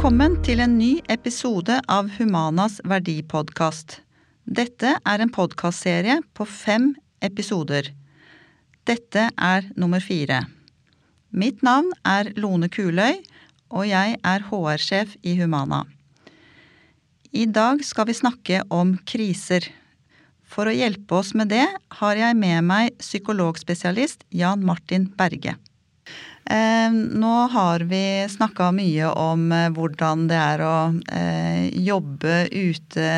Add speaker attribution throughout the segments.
Speaker 1: Velkommen til en ny episode av Humanas verdipodkast. Dette er en podkastserie på fem episoder. Dette er nummer fire. Mitt navn er Lone Kuløy, og jeg er HR-sjef i Humana. I dag skal vi snakke om kriser. For å hjelpe oss med det har jeg med meg psykologspesialist Jan Martin Berge. Eh, nå har vi snakka mye om eh, hvordan det er å eh, jobbe ute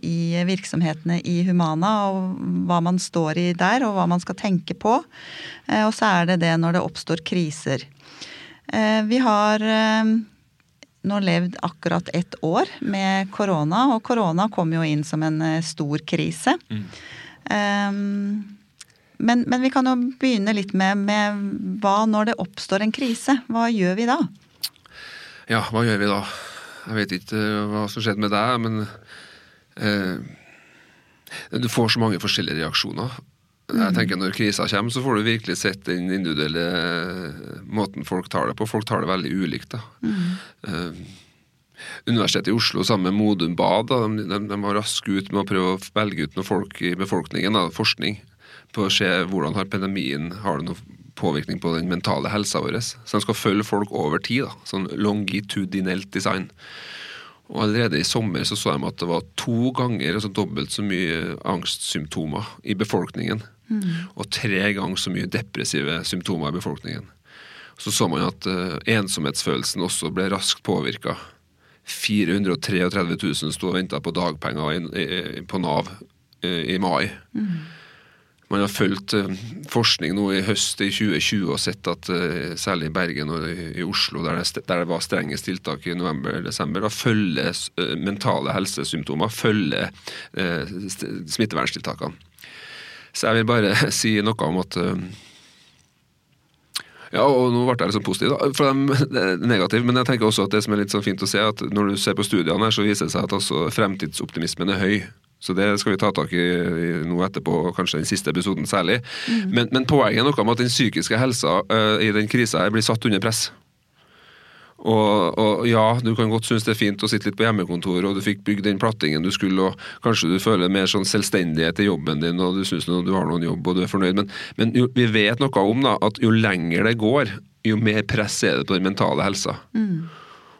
Speaker 1: i virksomhetene i Humana, og hva man står i der, og hva man skal tenke på. Og så er det det når det oppstår kriser. Vi har nå levd akkurat ett år med korona, og korona kom jo inn som en stor krise. Mm. Um, men, men, vi kan jo begynne litt med, med, hva når det oppstår en krise. Hva gjør vi da?
Speaker 2: Ja, hva gjør vi da? Jeg vet ikke eh, hva som skjedde med deg, men eh, Du får så mange forskjellige reaksjoner. Jeg mm. tenker Når krisa kommer, så får du virkelig sett den individuelle eh, måten folk tar det på. Folk tar det veldig ulikt. da. Mm. Uh, Universitetet i Oslo sammen med Modum Bad de, de, de, var raske ut med å prøve å velge ut noen folk i befolkningen, da, forskning, på å se hvordan har pandemien har det noen påvirkning på den mentale helsa vår. Så de skal følge folk over tid. da, Sånn longitudinelt design. Og Allerede i sommer så, så de at det var to ganger altså dobbelt så mye angstsymptomer i befolkningen. Mm. Og tre ganger så mye depressive symptomer i befolkningen. Så så man at uh, ensomhetsfølelsen også ble raskt påvirka. 433 000 sto og venta på dagpenger i, i, på Nav i, i mai. Mm. Man har fulgt uh, forskning nå i høst i 2020 og sett at uh, særlig i Bergen og i, Oslo, der det, var strengest tiltak i november-desember, da følger uh, mentale helsesymptomer følger smitteverntiltakene. Så jeg vil bare si noe om at ja, og nå ble jeg liksom positiv, da. For det er negativ, men jeg tenker også at det som er litt sånn fint å se, at når du ser på studiene her, så viser det seg at altså fremtidsoptimismen er høy. Så det skal vi ta tak i, nå etterpå, kanskje den siste episoden særlig. Mm. Men, men, poenget er noe med at den psykiske helsa uh, i den krisa blir satt under press. Og, og, ja, du kan godt synes det er fint å sitte litt på hjemmekontor, og du fikk bygd den plattingen du skulle, og kanskje du føler mer sånn selvstendighet i jobben din, og du synes du har noen jobb og du er fornøyd, men, men jo, vi vet noe om da, at jo lenger det går, jo mer press er det på den mentale helsa. Mm.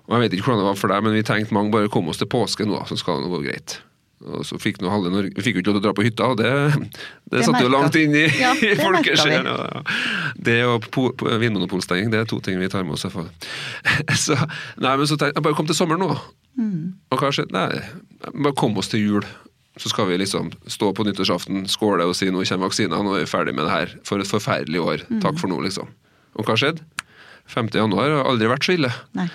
Speaker 2: Og Jeg vet ikke hvordan det var for deg, men vi tenkte mange bare komme oss til påske nå, så skal det nå gå greit. Og så fikk halve Norge Vi fikk jo ikke lov til å dra på hytta, og det, det, det satt jo langt inn i, ja, i folkesjelen. Ja. Det og vinmonopolstenging, det er to ting vi tar med oss. Så, nei, men så tenkte jeg bare kom til sommeren nå. Mm. Og hva skjedde? Nei, bare kom oss til jul. Så skal vi liksom stå på nyttårsaften, skåle og si nå kommer vaksinene, og er vi ferdig med det her. For et forferdelig år. Mm. Takk for nå, liksom. Og hva skjedde? 5. januar har aldri vært så ille. Nei.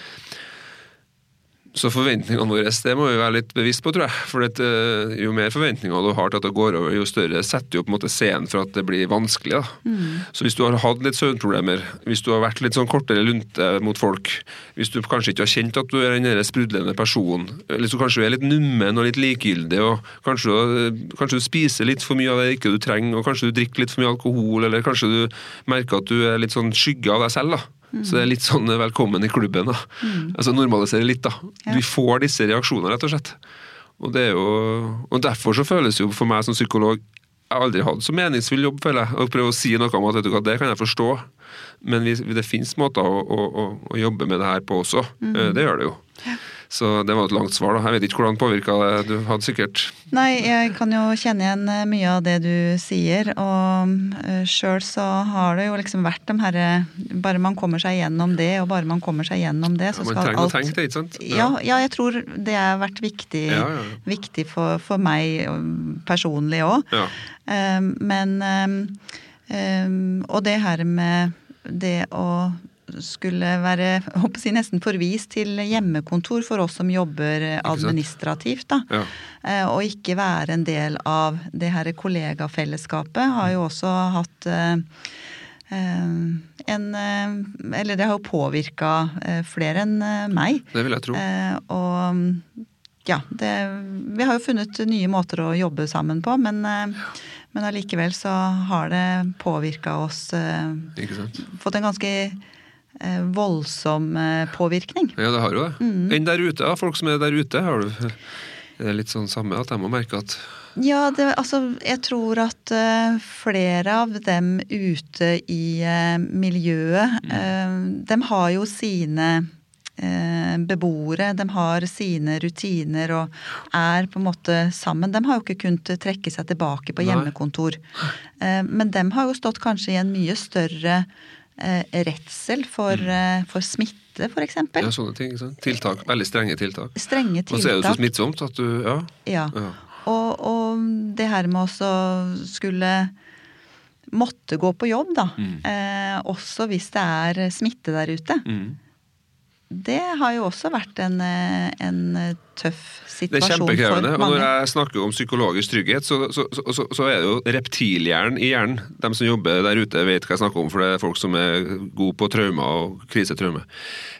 Speaker 2: Så forventningene våre det må vi være litt bevisst på, tror jeg. For at, eh, jo mer forventninger du har til at det går over, jo større setter jo på en måte scenen for at det blir vanskelig. Mm. Så hvis du har hatt litt søvnproblemer, hvis du har vært litt sånn kortere lunte mot folk, hvis du kanskje ikke har kjent at du er den sprudlende personen, eller så kanskje du er litt nummen og litt likegyldig, og kanskje, kanskje, du spiser litt for mye av det ikke du trenger, og kanskje du drikker litt for mye alkohol, eller kanskje du merker at du er litt sånn skygge av deg selv. da Mm. Så det er litt sånn velkommen i klubben. da. Mm. Altså Normalisere litt, da. Ja. Vi får disse reaksjonene, rett og slett. Og, det er jo, og derfor så føles jo for meg som psykolog Jeg har aldri hatt så meningsfull jobb, føler jeg. Å prøve å si noe om at vet du hva, det kan jeg forstå. Men vi, det fins måter å, å, å, å, jobbe med det her på også. Mm. Eh, det gjør det jo. Ja. Så det var et langt svar, da. Jeg vet ikke hvordan påvirka det. Du hadde sikkert
Speaker 1: Nei, jeg kan jo kjenne igjen eh, mye av det du sier. Og uh, sjøl så har det jo liksom vært de herre Bare man kommer seg gjennom det, og bare man kommer seg gjennom det, så ja, skal alt Man trenger å tenke det, ikke sant? Ja. ja. ja, jeg tror det har vært viktig, viktig for, for, meg personlig òg. Um, men um, um, Og det her med det å skulle være si, nesten forvist til hjemmekontor for oss som jobber administrativt. Da. Ja. Eh, og ikke være en del av det her kollegafellesskapet. Har jo også hatt eh, eh, en Eller det har jo påvirka flere enn meg.
Speaker 2: Det vil jeg tro.
Speaker 1: Og ja, det, vi har jo funnet nye måter å jobbe sammen på, men, men allikevel så har det påvirka oss. Fått en ganske voldsom eh, påvirkning.
Speaker 2: Ja, det har jo det.
Speaker 1: Mm.
Speaker 2: Enn der ute, da? Folk som er der ute, har du Er litt sånn samme at de må merke at
Speaker 1: Ja, det, altså jeg tror at uh, flere av dem ute i uh, miljøet, eh, dem har jo sine eh, beboere, de har sine rutiner og er på en måte sammen. De har jo ikke kunnet trekke seg tilbake på hjemmekontor. Eh, men de har jo stått kanskje i en mye større eh, redsel for, eh, for smitte, f.eks.
Speaker 2: ja, sånne ting. Sant? Tiltak. Veldig strenge tiltak.
Speaker 1: Strenge
Speaker 2: Og så er det så
Speaker 1: tiltak.
Speaker 2: smittsomt at du Ja.
Speaker 1: Ja.
Speaker 2: ja.
Speaker 1: Og, og det her med også skulle måtte gå på jobb, da.
Speaker 2: Mm.
Speaker 1: Eh, også hvis det er smitte der ute.
Speaker 2: Mm.
Speaker 1: Det har jo også vært en, eh, en tøff
Speaker 2: Det er
Speaker 1: situasjon
Speaker 2: kjempekrevende.
Speaker 1: for
Speaker 2: Og når jeg snakker om psykologisk trygghet, så, så, så, så, er det jo reptilhjernen i hjernen. De som jobber der ute, vet hva jeg snakker om, for det er folk som er gode på traumer og krisetraume.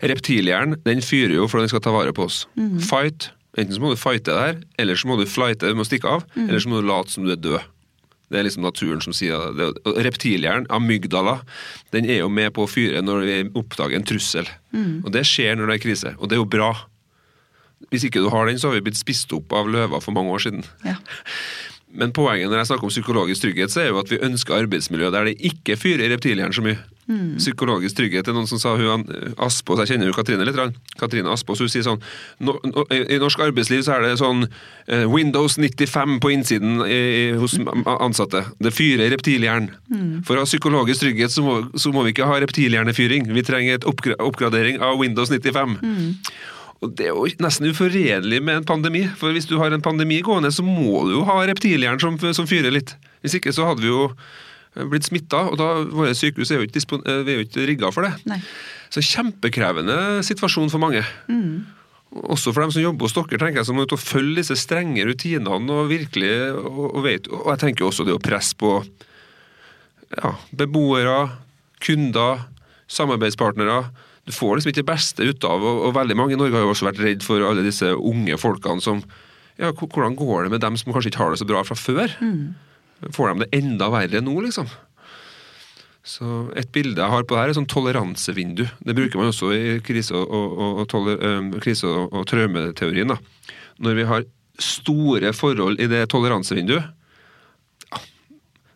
Speaker 2: Reptilhjernen den fyrer jo for at den skal ta vare på oss. Fight. Enten så må du fighte der, eller så må du flighte, du må stikke av, eller så må du late som du er død. Det er liksom naturen som sier det. Reptilhjernen, amygdala, den er jo med på å fyre når vi oppdager en trussel. Og det skjer når det er krise, og det er jo bra. Hvis ikke du har den, så har vi blitt spist opp av løver for mange år siden.
Speaker 1: Ja.
Speaker 2: Men poenget når jeg snakker om psykologisk trygghet, så er jo at vi ønsker arbeidsmiljø der det ikke fyrer reptilhjernen så mye. Psykologisk trygghet er noen som sa hun Aspås, jeg kjenner jo Katrine litt. Katrine Aspås, hun sier sånn no, no, I norsk arbeidsliv så er det sånn eh, Windows 95 på innsiden i, i, hos ansatte. Det fyrer i reptilhjernen. For å ha psykologisk trygghet så må, så må vi ikke ha reptilhjernefyring. Vi trenger et oppgra oppgradering av Windows 95. Og Det er jo nesten uforenlig med en pandemi. For hvis du har en pandemi gående, så må du jo ha reptilhjernen som, som fyrer litt. Hvis ikke så hadde vi jo blitt smitta, og da våre sykehus er jo ikke, eh, vi er jo ikke rigga for det.
Speaker 1: Nei.
Speaker 2: Så kjempekrevende situasjon for mange. Også for dem som jobber hos dere, tenker jeg, som må ut og følge disse strenge rutinene og virkelig og, og vet, og jeg tenker også det å presse på ja, beboere, kunder, samarbeidspartnere. Du får liksom ikke det beste ut av, og, og veldig mange i Norge har jo også vært redd for alle disse unge folkene som ja, Hvordan går det med dem som kanskje ikke har det så bra fra før? Får de det enda verre nå, liksom? Så Et bilde jeg har på det her er sånn toleransevindu. Det bruker man også i krise- og, og, og, toler, krise- og, traumeteorien. da. Når vi har store forhold i det toleransevinduet ja,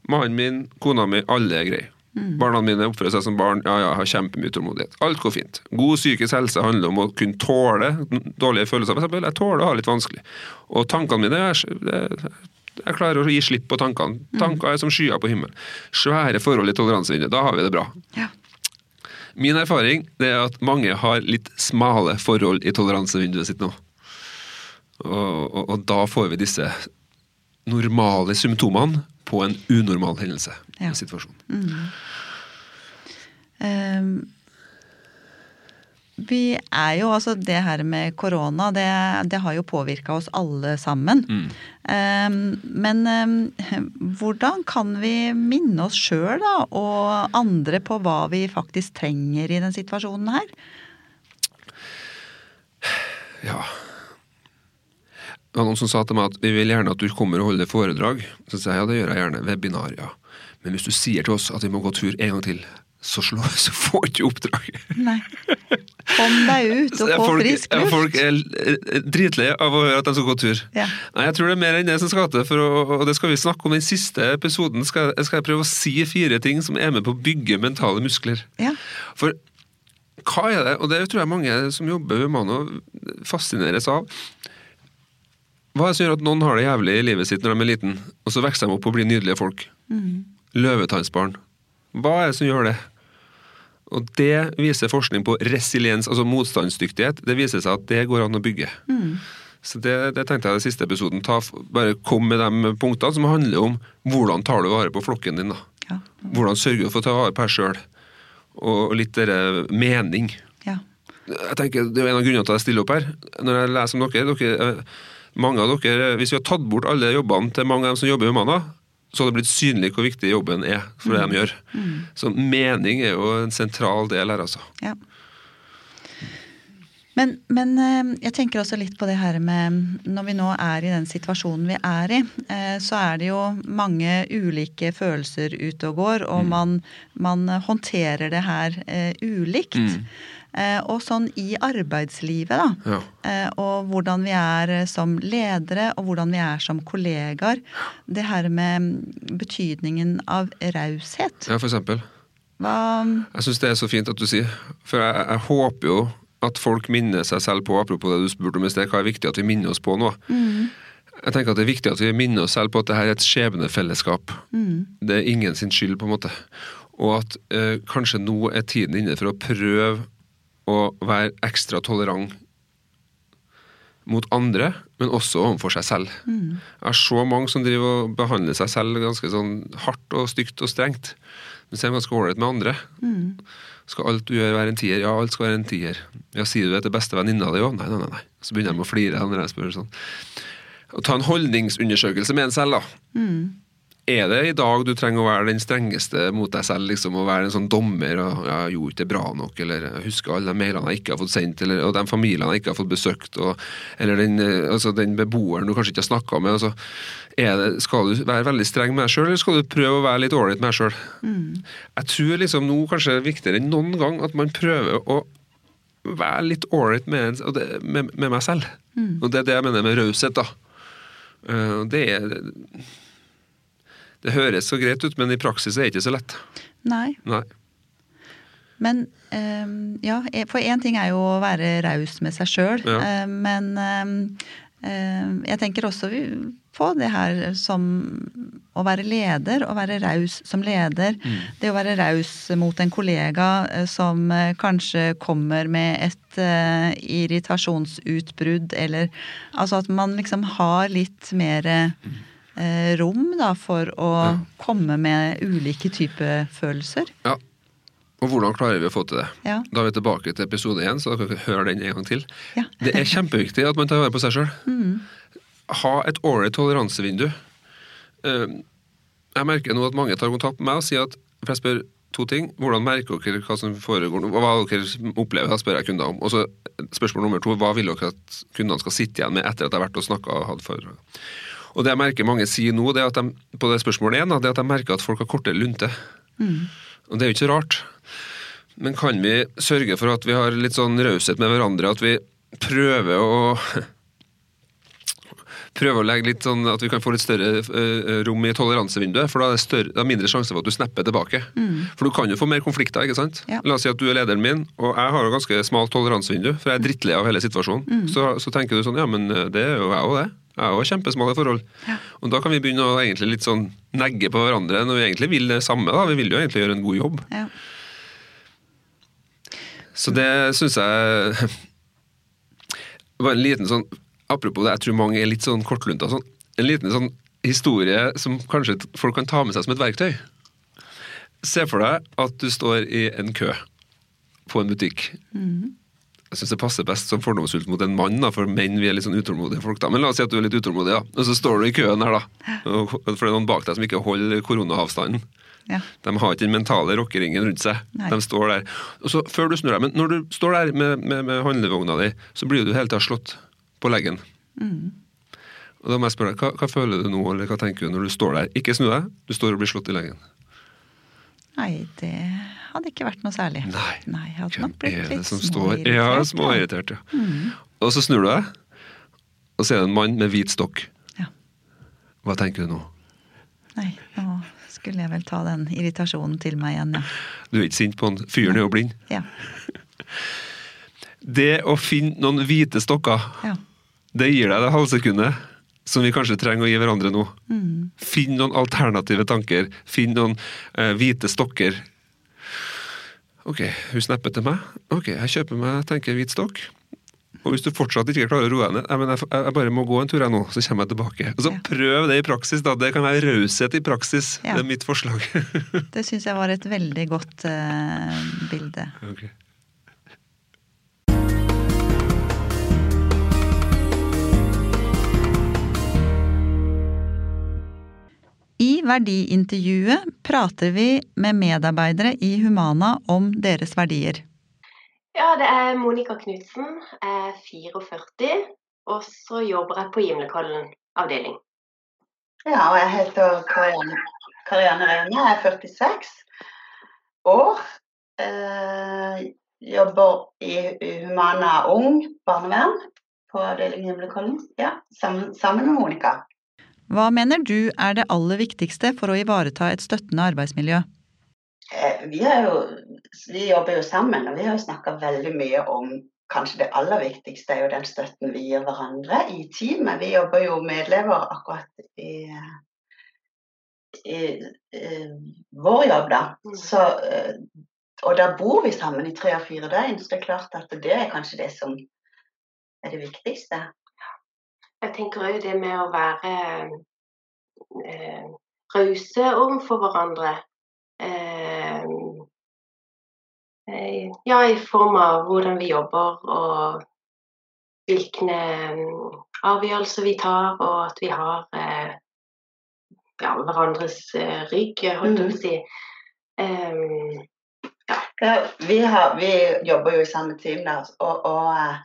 Speaker 2: Mannen min, kona mi, alle er greie. Barna mine oppfører seg som barn. Ja, ja, jeg har kjempemye tålmodighet. Alt går fint. God psykisk helse handler om å kunne tåle dårlige følelser. For eksempel, jeg tåler å ha litt vanskelig. Og tankene mine er, det- Jeg klarer å gi slipp på tankene. Tanker er som skyer på himmelen. Svære forhold i toleransevinduet. Da har vi det bra.
Speaker 1: Ja.
Speaker 2: Min erfaring det er at mange har litt smale forhold i toleransevinduet sitt nå. Og, og, og da får vi disse normale symptomene på en unormal hendelse.
Speaker 1: Ja.
Speaker 2: Situasjon.
Speaker 1: Ehm, vi er jo, altså Det her med korona, det, det har jo påvirka oss alle sammen. Ehm, men um, hvordan kan vi minne oss sjøl og andre på hva vi faktisk trenger i den situasjonen her?
Speaker 2: Ja. Det var noen som sa til meg at vi vil gjerne at du kommer og holder foredrag. Så sa jeg ja, det gjør jeg gjerne. Webinar, ja. Men hvis du sier til oss at vi må gå tur en gang til, så, slå, så får ikke oppdraget.
Speaker 1: Nei. Kom deg ut og få frisk luft.
Speaker 2: folk er eh, dritleie av å høre at de skal gå tur.
Speaker 1: Ja.
Speaker 2: Nei, jeg tror det er mer enn det som skal til, for og det skal vi snakke om i den siste episoden. Skal, jeg- skal prøve å si fire ting som er med på å bygge mentale muskler.
Speaker 1: Ja.
Speaker 2: For hva er det, og det tror jeg mange som jobber med Mano fascineres av. Hva er det som gjør at noen har det jævlig i livet sitt når de er liten, og så vokser de opp og blir nydelige folk? Løvetannsbarn. Hva er det som gjør det? Og det viser forskning på resiliens, altså motstandsdyktighet. Det viser seg at det går an å bygge. Så det, det tenkte jeg i den siste episoden. Ta, bare kom med de punktene som handler om hvordan tar du vare på flokken din. da.
Speaker 1: Ja.
Speaker 2: Hvordan sørger du for å ta vare på deg sjøl? Og litt dere mening.
Speaker 1: ja.
Speaker 2: Jeg tenker, Det er en av grunnene til at jeg stiller opp her. Når jeg leser om dere, dere eh, mange av dere, Hvis vi har tatt bort alle jobbene til mange av dem som jobber i Humana, så hadde det blitt synlig hvor viktig jobben er for det de gjør. Så mening er jo en sentral del her, altså.
Speaker 1: ja. Men, men eh, jeg tenker også litt på det her med Når vi nå er i den situasjonen vi er i, eh, så er det jo mange ulike følelser ute og går, og man, man håndterer det her eh, ulikt. Eh, Og sånn i arbeidslivet, da.
Speaker 2: Ja.
Speaker 1: eh, Og hvordan vi er eh, som ledere, og hvordan vi er som kollegaer. Det her med betydningen av raushet.
Speaker 2: ja, for eksempel.
Speaker 1: Hva
Speaker 2: Jeg syns det er så fint at du sier, for jeg, jeg håper jo at folk minner seg selv på, apropos det du spurte om i sted, hva er viktig at vi minner oss på nå. Jeg tenker at det er viktig at vi minner oss selv på at det her er et skjebnefellesskap. Det er ingen sin skyld, på en måte. Og at eh, kanskje nå er tiden inne for å prøve å være ekstra tolerant mot andre, men også overfor seg selv. Jeg har så mange som driver og behandler seg selv ganske sånn hardt og stygt og strengt, men så er de ganske ålreite med andre. Skal alt du gjør være en tier? Ja, alt skal være en tier. Ja, Sier du det til beste venninna di òg? Nei, nei, nei. Så begynner de å flire når jeg spør sånn. Å ta en holdningsundersøkelse med en selv, da. Er det i dag du trenger å være den strengeste mot deg selv, liksom, Å være en sånn dommer og ja, 'jeg gjorde ikke det bra nok', eller 'jeg husker alle de mailene jeg ikke har fått sendt', eller, og de familiene jeg ikke har fått besøkt, og, eller den, eh, altså, den beboeren du kanskje ikke har snakka med. Altså, er det, skal du være veldig streng med deg sjøl, eller skal du prøve å være litt ålreit med deg sjøl? Jeg tror liksom nå kanskje det er viktigere enn noen gang at man prøver å være litt ålreit med, med, med meg selv. Og det er det jeg mener med raushet, da. Eh, det er Det høres så greit ut, men i praksis er det ikke så lett.
Speaker 1: Nei.
Speaker 2: Nei.
Speaker 1: Men um, ja, for én ting er jo å være raus med seg sjøl,
Speaker 2: Ja.
Speaker 1: eh, men um, eh, jeg tenker også vi- på det her som å være leder, å være raus som leder. Det å være raus mot en kollega eh, som eh, kanskje kommer med et uh, irritasjonsutbrudd, eller altså at man liksom har litt mer eh, rom da for å
Speaker 2: Ja.
Speaker 1: komme med ulike typer følelser.
Speaker 2: Ja. Og hvordan klarer vi å få til det?
Speaker 1: Ja.
Speaker 2: Da er vi tilbake til episode én, så dere kan høre den en gang til.
Speaker 1: Ja.
Speaker 2: Det er kjempeviktig at man tar vare på seg sjøl. Ha et ålreit toleransevindu. Eh, Jeg merker nå at mange tar kontakt med meg og sier at For jeg spør to ting. Hvordan merker dere hva som foregår nå? Hva dere opplever? Da spør jeg kunder om. Og så spørsmål nummer to. Hva vil dere at kundene skal sitte igjen med etter at jeg har vært og snakka og hatt foredrag? Og det jeg merker mange sier nå, det er at de, på det spørsmålet én, det er at de merker at folk har kortere lunte. Og det er jo ikke så rart. Men kan vi sørge for at vi har litt sånn raushet med hverandre, at vi prøver å Prøve å legge litt sånn at vi kan få litt større eh, rom i toleransevinduet, for da er det, større, det er mindre sjanse for at du snapper tilbake. For du kan jo få mer konflikter, ikke sant?
Speaker 1: Ja.
Speaker 2: La oss si at du er lederen min, og jeg har jo ganske smalt toleransevindu, for jeg er drittlei av hele situasjonen. Så, så tenker du sånn, ja, men eh, det er jo jeg òg, det. Jeg jo kjempesmale forhold.
Speaker 1: Ja.
Speaker 2: Og da kan vi begynne å egentlig litt sånn negge på hverandre når vi egentlig vil det samme. da. Vi vil jo egentlig gjøre en god jobb.
Speaker 1: Ja.
Speaker 2: Så det syns jeg var en liten sånn Apropos det, jeg tror mange er litt sånn kortlunta. Sånn, en liten sånn historie som kanskje folk kan ta med seg som et verktøy. Se for deg at du står i en kø på en butikk. Jeg syns det passer best som fordomsfullt mot en mann, da, for menn vi er litt sånn utålmodige folk. da. Men la oss si at du er litt utålmodig, da. og så står du i køen her, da. Og, for det er noen bak deg som ikke holder koronaavstanden.
Speaker 1: Ja.
Speaker 2: De har ikke den mentale rockeringen rundt seg.
Speaker 1: Nei.
Speaker 2: De står der. Og så Før du snur deg, men når du står der med, med, med handlevogna di, så blir du hele tida slått på leggen. Og Da må jeg spørre deg, hva, hva føler du nå, eller hva tenker du når du står der? Ikke snu deg, du står og blir slått i leggen.
Speaker 1: Nei, det hadde ikke vært noe særlig.
Speaker 2: Nei.
Speaker 1: jeg hadde nok blitt
Speaker 2: det
Speaker 1: litt
Speaker 2: som står
Speaker 1: småirritert.
Speaker 2: Ja, småirritert, ja. Og så snur du deg, og så er det en mann med hvit stokk.
Speaker 1: Ja.
Speaker 2: Hva tenker du nå?
Speaker 1: Nei, nå skulle jeg vel ta den irritasjonen til meg igjen, ja.
Speaker 2: Du er ikke sint på han fyren er jo blind.
Speaker 1: Ja.
Speaker 2: Det å finne noen hvite stokker
Speaker 1: ja.
Speaker 2: Det gir deg det halvsekundet som vi kanskje trenger å gi hverandre nå.
Speaker 1: Mm.
Speaker 2: Finn noen alternative tanker. Finn noen uh, hvite stokker. Ok, hun snapper til meg. Ok, jeg kjøper meg tenker hvit stokk. Og hvis du fortsatt ikke klarer å roe deg ned, «Nei, men jeg, jeg bare må gå en tur jeg nå, så kommer jeg tilbake. Og så
Speaker 1: Ja.
Speaker 2: Prøv det i praksis, da. Det kan være raushet i praksis.
Speaker 1: Ja.
Speaker 2: Det er mitt forslag.
Speaker 1: Det syns jeg var et veldig godt uh, bilde.
Speaker 2: Ok.
Speaker 1: Verdiintervjuet prater vi med medarbeidere i Humana om deres verdier.
Speaker 3: Ja, det er Monica Knutsen. Jeg er 44, og så jobber jeg på Gimlekollen avdeling.
Speaker 4: Ja, og jeg heter Karianne, Karianne Reine, jeg er 46 år. Eh, jobber i Humana Ung barnevern på avdeling Gimlekollen. Ja, sammen, sammen med Monica.
Speaker 1: Hva mener du er det aller viktigste for å ivareta et støttende arbeidsmiljø?
Speaker 4: Eh, vi, jo, vi jobber jo sammen, og vi har jo snakka veldig mye om kanskje det aller viktigste er jo den støtten vi gir hverandre i teamet. Vi jobber jo medlever akkurat i, i, i vår jobb, da. Så, eh, og da bor vi sammen i tre av fire døgn, så det er klart at det er kanskje det som er det viktigste.
Speaker 3: Jeg tenker òg det med å være eh, rause overfor hverandre. Eh, eh, ja, i form av hvordan vi jobber og hvilke mm, avgjørelser vi tar, og at vi har eh, ja, hverandres eh, rygg, holdt jeg på å si. Um,
Speaker 4: ja. ja vi, har, vi, jobber jo i samme team der, og, og eh,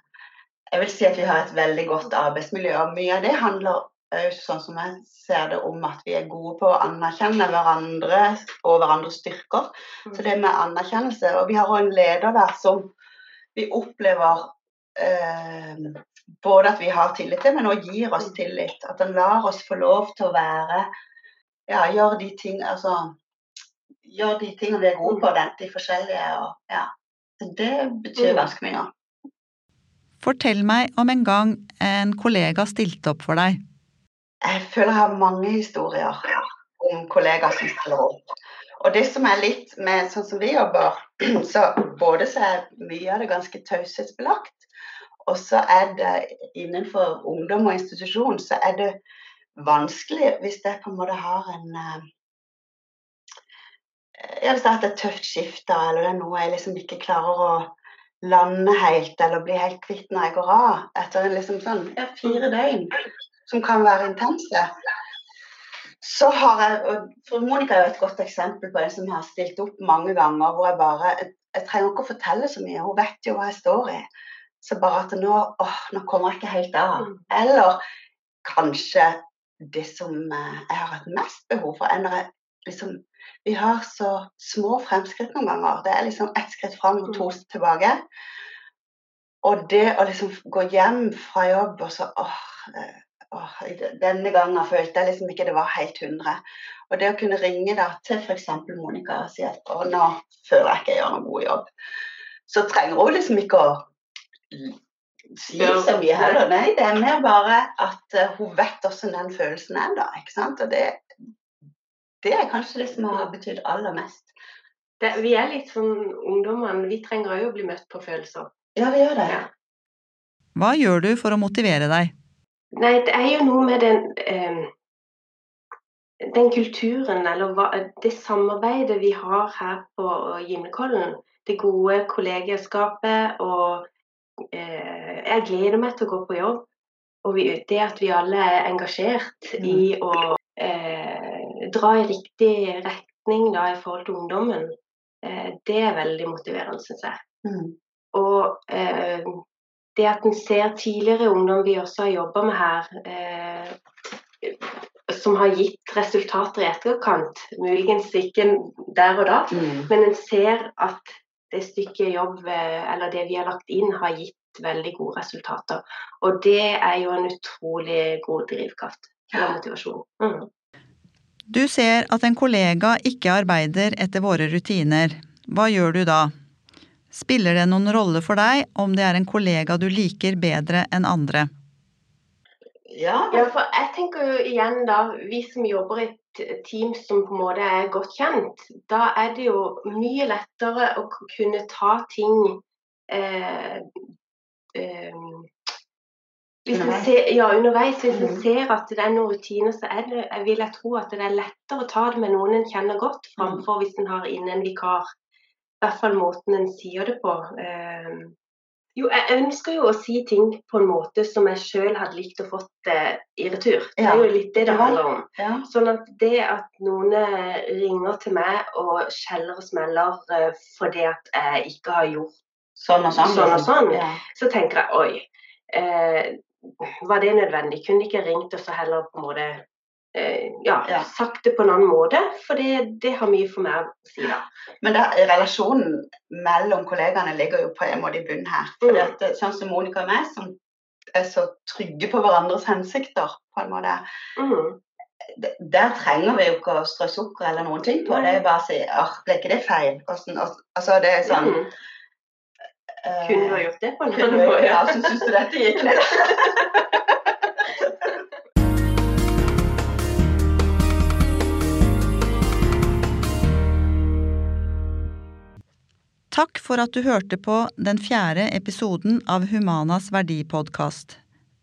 Speaker 4: jeg vil si at vi har et veldig godt arbeidsmiljø. og Mye av det handler sånn som jeg ser det om at vi er gode på å anerkjenne hverandre og hverandres styrker. Mm. Så det med anerkjennelse Og vi har òg en leder der som vi opplever eh, både at vi har tillit til, men òg gir oss mm. tillit. At han lar oss få lov til å være Ja, gjøre de ting Altså gjøre de tingene vi er gode på, den, de forskjellige. Og, ja. Det betyr mm. ganske mye.
Speaker 1: Fortell meg om en gang en kollega stilte opp for deg.
Speaker 4: Jeg føler jeg har mange historier om kollegaer som stiller opp. Og det som er litt med sånn som vi jobber, så både så er mye av det ganske taushetsbelagt, og så er det innenfor ungdom og institusjon så er det vanskelig hvis jeg på en måte har en eh, Jeg har hatt et tøft skifte, eller det er noe jeg liksom ikke klarer å lande helt eller bli helt kvitt når jeg går av etter liksom sånn ja, fire døgn, som kan være intense. Så har jeg, og for Monica er jo et godt eksempel på en som jeg har stilt opp mange ganger. hvor Jeg bare, jeg, jeg trenger ikke å fortelle så mye, hun vet jo hva jeg står i. Så bare at nå, åh, nå kommer jeg ikke helt av. Mm. Eller kanskje det som eh, jeg har hatt mest behov for, er når jeg liksom vi har så små fremskritt noen ganger. Det er liksom ett skritt fram og to mm. tilbake. Og det å liksom gå hjem fra jobb og så åh, eh, åh Denne gangen følte jeg liksom ikke det var helt 100. Og det å kunne ringe da til f.eks. Monica og si at å, nå føler jeg ikke jeg gjør noen god jobb, så trenger hun liksom ikke å si så mye heller. Nei, det er mer bare at uh, hun vet hvordan den følelsen er da. ikke sant? Og det, det er kanskje det som har betydd aller mest.
Speaker 3: Det, vi er litt som ungdommene, vi trenger òg å bli møtt på følelser.
Speaker 4: Ja, vi gjør det. Ja.
Speaker 1: Hva gjør du for å motivere deg?
Speaker 3: Nei, det er jo noe med den eh, den kulturen, eller hva, det samarbeidet vi har her på Gimlekollen. Det gode kollegieskapet og eh, Jeg gleder meg til å gå på jobb. Og vi, det at vi alle er engasjert mm. i å eh, dra i riktig retning da, i forhold til ungdommen, eh, det er veldig motiverende, syns jeg. Mm. Og eh, det at en ser tidligere ungdom vi også har jobba med her, eh, som har gitt resultater i etterkant, muligens ikke der og da, mm. men en ser at det stykket jobb, eh, eller det vi har lagt inn, har gitt veldig gode resultater. Og det er jo en utrolig god drivkraft og motivasjon. Mm.
Speaker 1: Du ser at en kollega ikke arbeider etter våre rutiner. Hva gjør du da? Spiller det noen rolle for deg om det er en kollega du liker bedre enn andre?
Speaker 3: Ja, for jeg tenker jo igjen da, vi som jobber i et team som på en måte er godt kjent, da er det jo mye lettere å kunne ta ting eh, eh, hvis underveis. Ser, ja, underveis. Hvis en mm. ser at det er noen rutiner, så det, jeg vil jeg tro at det er lettere å ta det med noen en kjenner godt, framfor mm. hvis en har inne en vikar. I hvert fall måten en sier det på. Um, jo, jeg ønsker jo å si ting på en måte som jeg sjøl hadde likt å fått eh, i retur. Det er jo litt det det handler om. Ja. Sånn at det at noen ringer til meg og skjeller og smeller eh, fordi at jeg ikke har gjort
Speaker 4: sånn og sånn.
Speaker 3: Sånn og
Speaker 4: liksom.
Speaker 3: sånn.
Speaker 4: Ja.
Speaker 3: så tenker jeg oi, eh, var det nødvendig? Kunne de ikke ringt og så heller på en måte eh, ja,
Speaker 4: Ja.
Speaker 3: sagt det på en annen måte? For det, det har mye for meg å si, da.
Speaker 4: Men da, relasjonen mellom kollegaene ligger jo på en måte i bunnen her. For
Speaker 3: Mm.
Speaker 4: er sånn som Monica og meg, som er så trygge på hverandres hensikter, på en måte.
Speaker 3: Mm.
Speaker 4: Der trenger vi jo ikke å strø sukker eller noen ting på. Det er bare å si åh, ble ikke det feil? Og sånn, og, altså, det er sånn
Speaker 3: Mm.
Speaker 4: Eh,
Speaker 3: Kunne du ha gjort det på en annen måte?
Speaker 4: Ja, så syns du dette gikk? ned?
Speaker 1: Takk for at du hørte på den fjerde episoden av Humanas verdipodkast.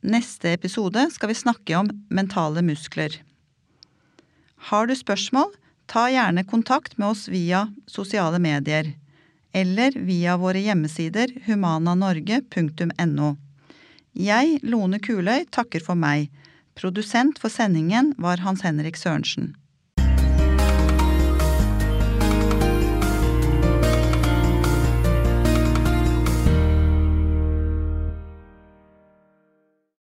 Speaker 1: Neste episode skal vi snakke om mentale muskler. Har du spørsmål, ta gjerne kontakt med oss via sosiale medier, eller via våre hjemmesider humananorge.no. Jeg, Lone Kuløy, takker for meg. Produsent for sendingen var Hans Henrik Sørensen.